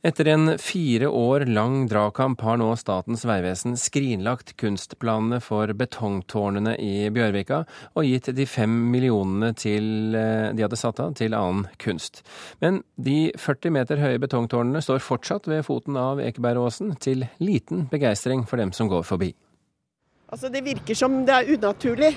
Etter en fire år lang dragkamp har nå Statens vegvesen skrinlagt kunstplanene for betongtårnene i Bjørvika, og gitt de fem millionene til, eh, de hadde satt av til annen kunst. Men de 40 meter høye betongtårnene står fortsatt ved foten av Ekebergåsen, til liten begeistring for dem som går forbi. Altså, det virker som det er unaturlig.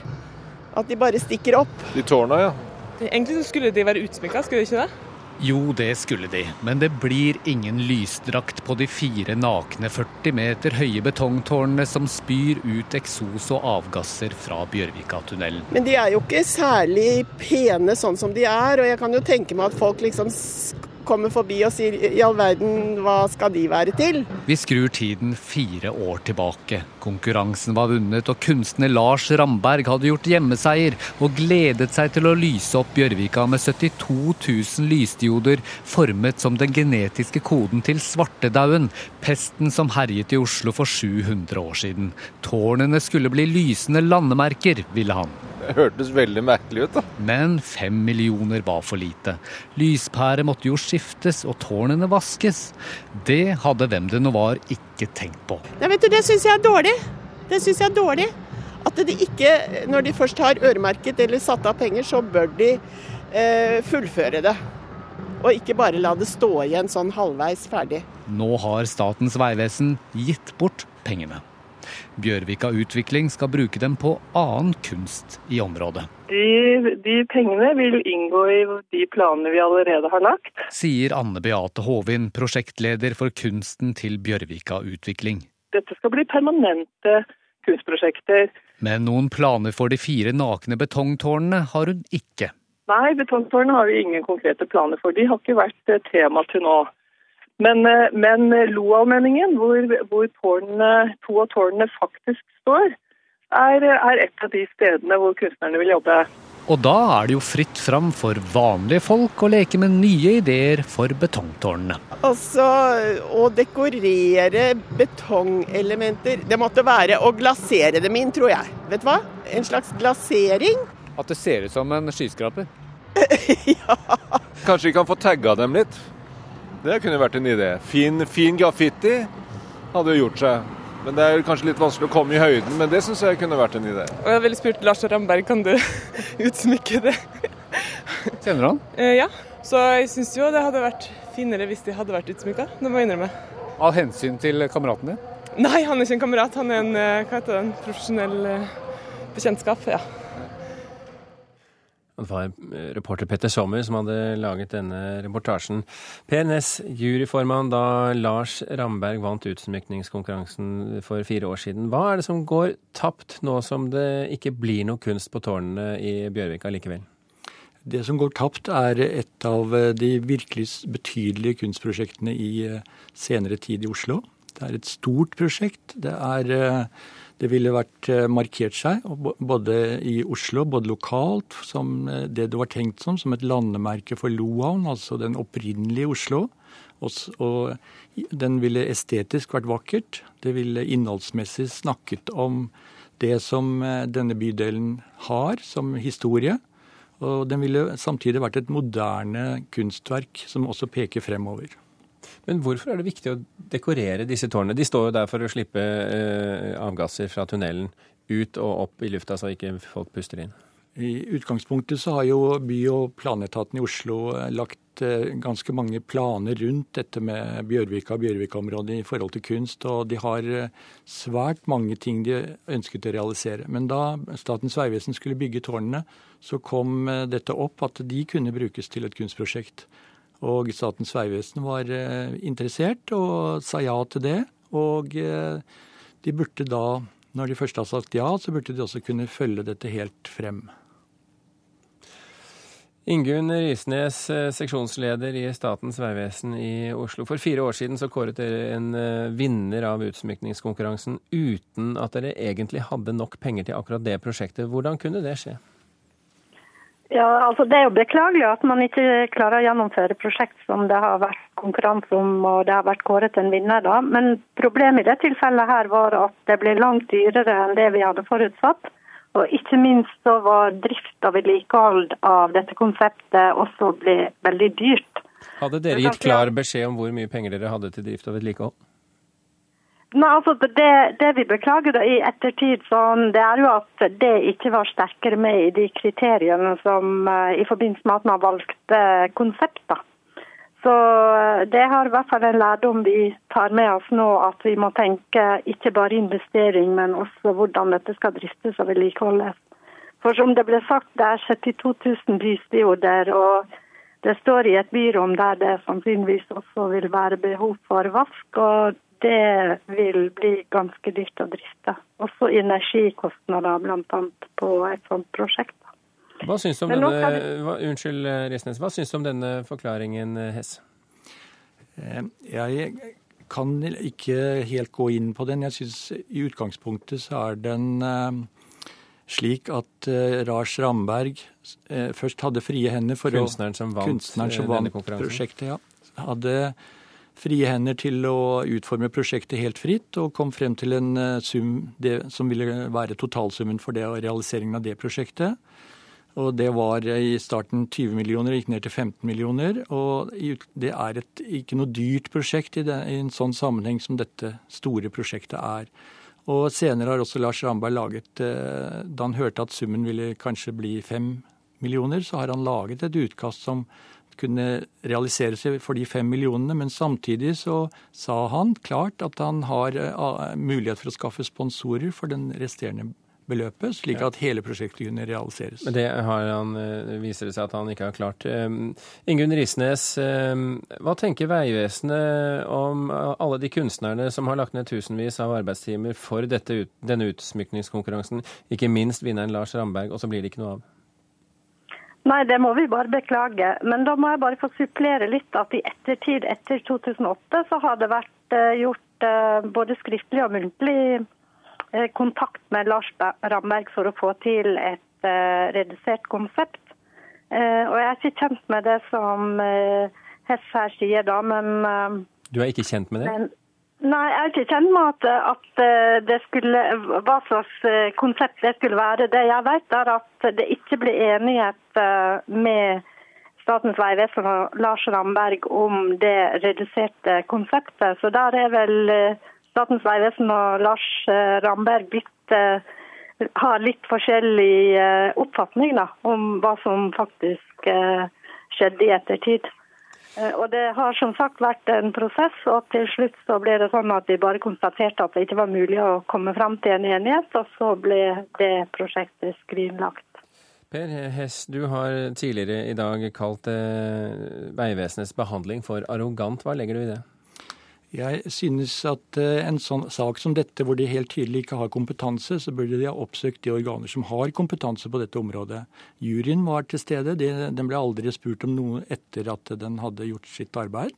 At de bare stikker opp. De tårna, ja. Egentlig skulle de være utsmykka, skulle de ikke det? Jo, det skulle de, men det blir ingen lysdrakt på de fire nakne 40 meter høye betongtårnene som spyr ut eksos og avgasser fra Bjørvikatunnelen. Men de er jo ikke særlig pene sånn som de er, og jeg kan jo tenke meg at folk liksom kommer forbi og sier i all verden, hva skal de være til? Vi skrur tiden fire år tilbake. Konkurransen var vunnet, og kunstner Lars Ramberg hadde gjort hjemmeseier og gledet seg til å lyse opp Bjørvika med 72 000 lysdioder formet som den genetiske koden til svartedauden, pesten som herjet i Oslo for 700 år siden. Tårnene skulle bli lysende landemerker, ville han. Det hørtes veldig merkelig ut, da. Men fem millioner var for lite. Lyspærer måtte jo skiftes og tårnene vaskes. Det hadde hvem det nå var ikke tenkt på. Nei, vet du, Det syns jeg er dårlig. Det syns jeg er dårlig. At de ikke, når de først har øremerket eller satt av penger, så bør de eh, fullføre det. Og ikke bare la det stå igjen sånn halvveis ferdig. Nå har Statens vegvesen gitt bort pengene. Bjørvika Utvikling skal bruke dem på annen kunst i området. De, de, pengene vil inngå i de planene vi allerede har lagt. Sier Anne Beate Hovin, prosjektleder for kunsten til Bjørvika Utvikling. Dette skal bli permanente kunstprosjekter. Men noen planer for de fire nakne betongtårnene har hun ikke. Nei, betongtårnene har vi ingen konkrete planer for. De har ikke vært tema til nå. Men, eh, men Loallmenningen, hvor, hvor tårnene, to av tårnene faktisk står, er, er et av de stedene hvor kunstnerne vil jobbe. Og da er det jo fritt fram for vanlige folk å leke med nye ideer for betongtårnene. Altså å dekorere betongelementer Det måtte være å glasere dem inn, tror jeg. Vet du hva? En slags glasering. At det ser ut som en skyskraper? ja. Kanskje vi kan få tagga dem litt? Det kunne vært en idé. Fin, fin graffiti hadde jo gjort seg. Men Det er kanskje litt vanskelig å komme i høyden, men det syns jeg kunne vært en idé. Og Jeg ville spurt Lars Ramberg, kan du utsmykke det? Kjenner du han? Eh, ja. Så jeg syns jo det hadde vært finere hvis de hadde vært utsmykka. Det må jeg innrømme. Av hensyn til kameraten din? Nei, han er ikke en kamerat. Han er en, eh, hva heter det, en profesjonell eh, bekjentskap. ja. Det var reporter Petter Sommer som hadde laget denne reportasjen. Per Næss, juryformann da Lars Ramberg vant utsmykningskonkurransen for fire år siden. Hva er det som går tapt nå som det ikke blir noe kunst på tårnene i Bjørvika likevel? Det som går tapt, er et av de virkelig betydelige kunstprosjektene i senere tid i Oslo. Det er et stort prosjekt. Det er det ville vært markert seg, både i Oslo, både lokalt, som det det var tenkt som, som et landemerke for Lohavn, altså den opprinnelige Oslo. Og, den ville estetisk vært vakkert. Det ville innholdsmessig snakket om det som denne bydelen har som historie. Og den ville samtidig vært et moderne kunstverk som også peker fremover. Men hvorfor er det viktig å dekorere disse tårnene? De står jo der for å slippe eh, avgasser fra tunnelen ut og opp i lufta, så ikke folk puster inn. I utgangspunktet så har jo by- og planetaten i Oslo lagt eh, ganske mange planer rundt dette med Bjørvika og Bjørvika-området i forhold til kunst, og de har svært mange ting de ønsket å realisere. Men da Statens vegvesen skulle bygge tårnene, så kom dette opp at de kunne brukes til et kunstprosjekt. Og Statens vegvesen var interessert og sa ja til det. Og de burde da, når de først har sagt ja, så burde de også kunne følge dette helt frem. Ingunn Risnes, seksjonsleder i Statens vegvesen i Oslo. For fire år siden så kåret dere en vinner av utsmykningskonkurransen uten at dere egentlig hadde nok penger til akkurat det prosjektet. Hvordan kunne det skje? Ja, altså Det er jo beklagelig at man ikke klarer å gjennomføre prosjekt som det har vært konkurranse om og det har vært kåret en vinner. da. Men problemet i det tilfellet her var at det ble langt dyrere enn det vi hadde forutsatt. Og ikke minst så var drift og vedlikehold av dette konseptet også ble veldig dyrt. Hadde dere gitt klar beskjed om hvor mye penger dere hadde til drift og vedlikehold? Nei, altså det, det vi beklager i ettertid, sånn, det er jo at det ikke var sterkere med i de kriteriene som uh, i forbindelse med at man valgte konsepter. Så uh, det har i hvert fall en lærdom vi tar med oss nå, at vi må tenke ikke bare investering, men også hvordan dette skal driftes og vedlikeholdes. For som det ble sagt, det er 72 000 bystioder, og det står i et byrom der det sannsynligvis også vil være behov for vask. og det vil bli ganske dyrt å drifte. Også energikostnader bl.a. på et sånt prosjekt. Hva syns du om denne, hva, unnskyld, Risnes, hva syns du om denne forklaringen, Hess? Eh, jeg kan ikke helt gå inn på den. Jeg syns i utgangspunktet så er den eh, slik at uh, Lars Ramberg uh, først hadde frie hender for kunstneren som vant, kunstneren som vant prosjektet. Ja, hadde frie hender til å utforme prosjektet helt fritt, og kom frem til en eh, sum som ville være totalsummen for det realiseringen av det prosjektet. Og det var i starten 20 millioner, gikk ned til 15 millioner. Og det er et, ikke noe dyrt prosjekt i, det, i, en sånn sammenheng som dette store prosjektet er. Og senere har også Lars Ramberg laget, eh, da han hørte at summen ville kanskje bli 5 millioner, så har han laget et utkast som kunne realisere seg for de fem millionene, men samtidig så sa han klart at han har uh, mulighet for å skaffe sponsorer for den resterende beløpet, slik at hele prosjektet kunne realiseres. Men det har han, eh, viser det seg at han ikke har klart. Um, Ingunn Risnes, hva tenker Vegvesenet om alle de kunstnerne som har lagt ned tusenvis av arbeidstimer for dette, denne utsmykningskonkurransen, ikke minst vinneren Lars Ramberg, og så blir det ikke noe av? Nei, det må vi bare beklage. Men da må jeg bare få supplere litt at i ettertid, etter 2008, så har det vært uh, gjort uh, både skriftlig og muntlig uh, kontakt med Lars Ramberg for å få til et redusert konsept. og jeg er ikke kjent med det som Hess her sier, da, men Du er ikke kjent med det? Men, Nei, jeg er ikke kjent med at, at, eh, det skulle, hva slags eh, konsept det skulle være. Det jeg vet er at det ikke ble enighet eh, med Statens vegvesen og Lars Ramberg om det reduserte konseptet. Så der er vel Statens vegvesen og Lars Ramberg blitt, har litt forskjellig oppfatning da, om hva som faktisk skjedde i ettertid. Eh, og Det har som sagt vært en prosess, og til slutt så ble det sånn at vi bare konstaterte at det ikke var mulig å komme fram til en enighet, og så ble det prosjektet skrinlagt. Per Hess, du har tidligere i dag kalt eh, Vegvesenets behandling for arrogant. Hva legger du i det? Jeg synes at eh, en sånn sak som dette, hvor de helt tydelig ikke har kompetanse, så burde de ha oppsøkt de organer som har kompetanse på dette området. Juryen var til stede. Den ble aldri spurt om noe etter at den hadde gjort sitt arbeid.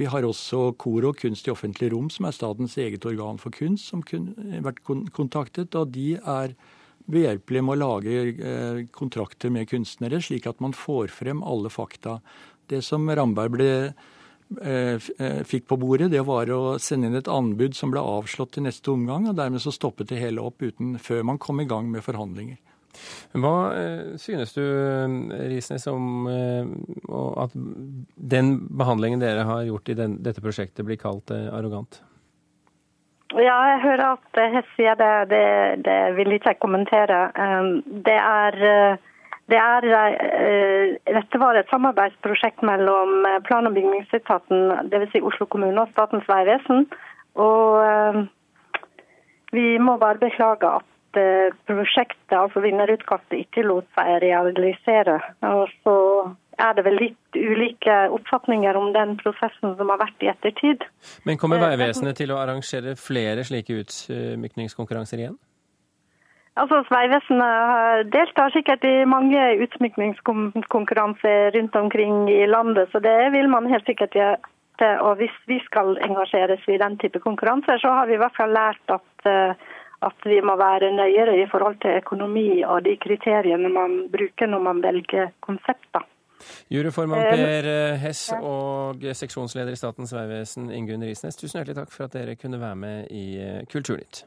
Vi har også KORO, Kunst i offentlig rom, som er statens eget organ for kunst, som har vært kontaktet. Og de er behjelpelige med å lage eh, kontrakter med kunstnere, slik at man får frem alle fakta. Det som Ramberg ble fikk på bordet, det var å sende inn et anbud som ble avslått i neste omgang. og Dermed så stoppet det hele opp uten, før man kom i gang med forhandlinger. Hva eh, synes du, Risnes, om at den behandlingen dere har gjort i den, dette prosjektet, blir kalt arrogant? Ja, jeg hører at Hess sier det. Det, det vil ikke jeg kommentere. Det er det er, eh, dette var et samarbeidsprosjekt mellom eh, plan- og bygningsetaten, dvs. Si Oslo kommune og Statens vegvesen. Og eh, vi må bare beklage at prosjektet, altså vinnerutkastet, ikke lot seg realisere. Og så er det vel litt ulike oppfatninger om den prosessen som har vært i ettertid. Men kommer Vegvesenet til å arrangere flere slike utsmykningskonkurranser igjen? Altså, Vegvesenet deltar sikkert i mange utsmykningskonkurranser rundt omkring i landet, så det vil man helt sikkert gjøre. Og hvis vi skal engasjeres i den type konkurranser, så har vi i hvert fall lært at, eh, at vi må være nøyere i forhold til økonomi og de kriteriene man bruker når man velger konsepter. Juryformann eh, Per eh, Hess og seksjonsleder i Statens vegvesen Ingunn Risnes, tusen hjertelig takk for at dere kunne være med i Kulturnytt.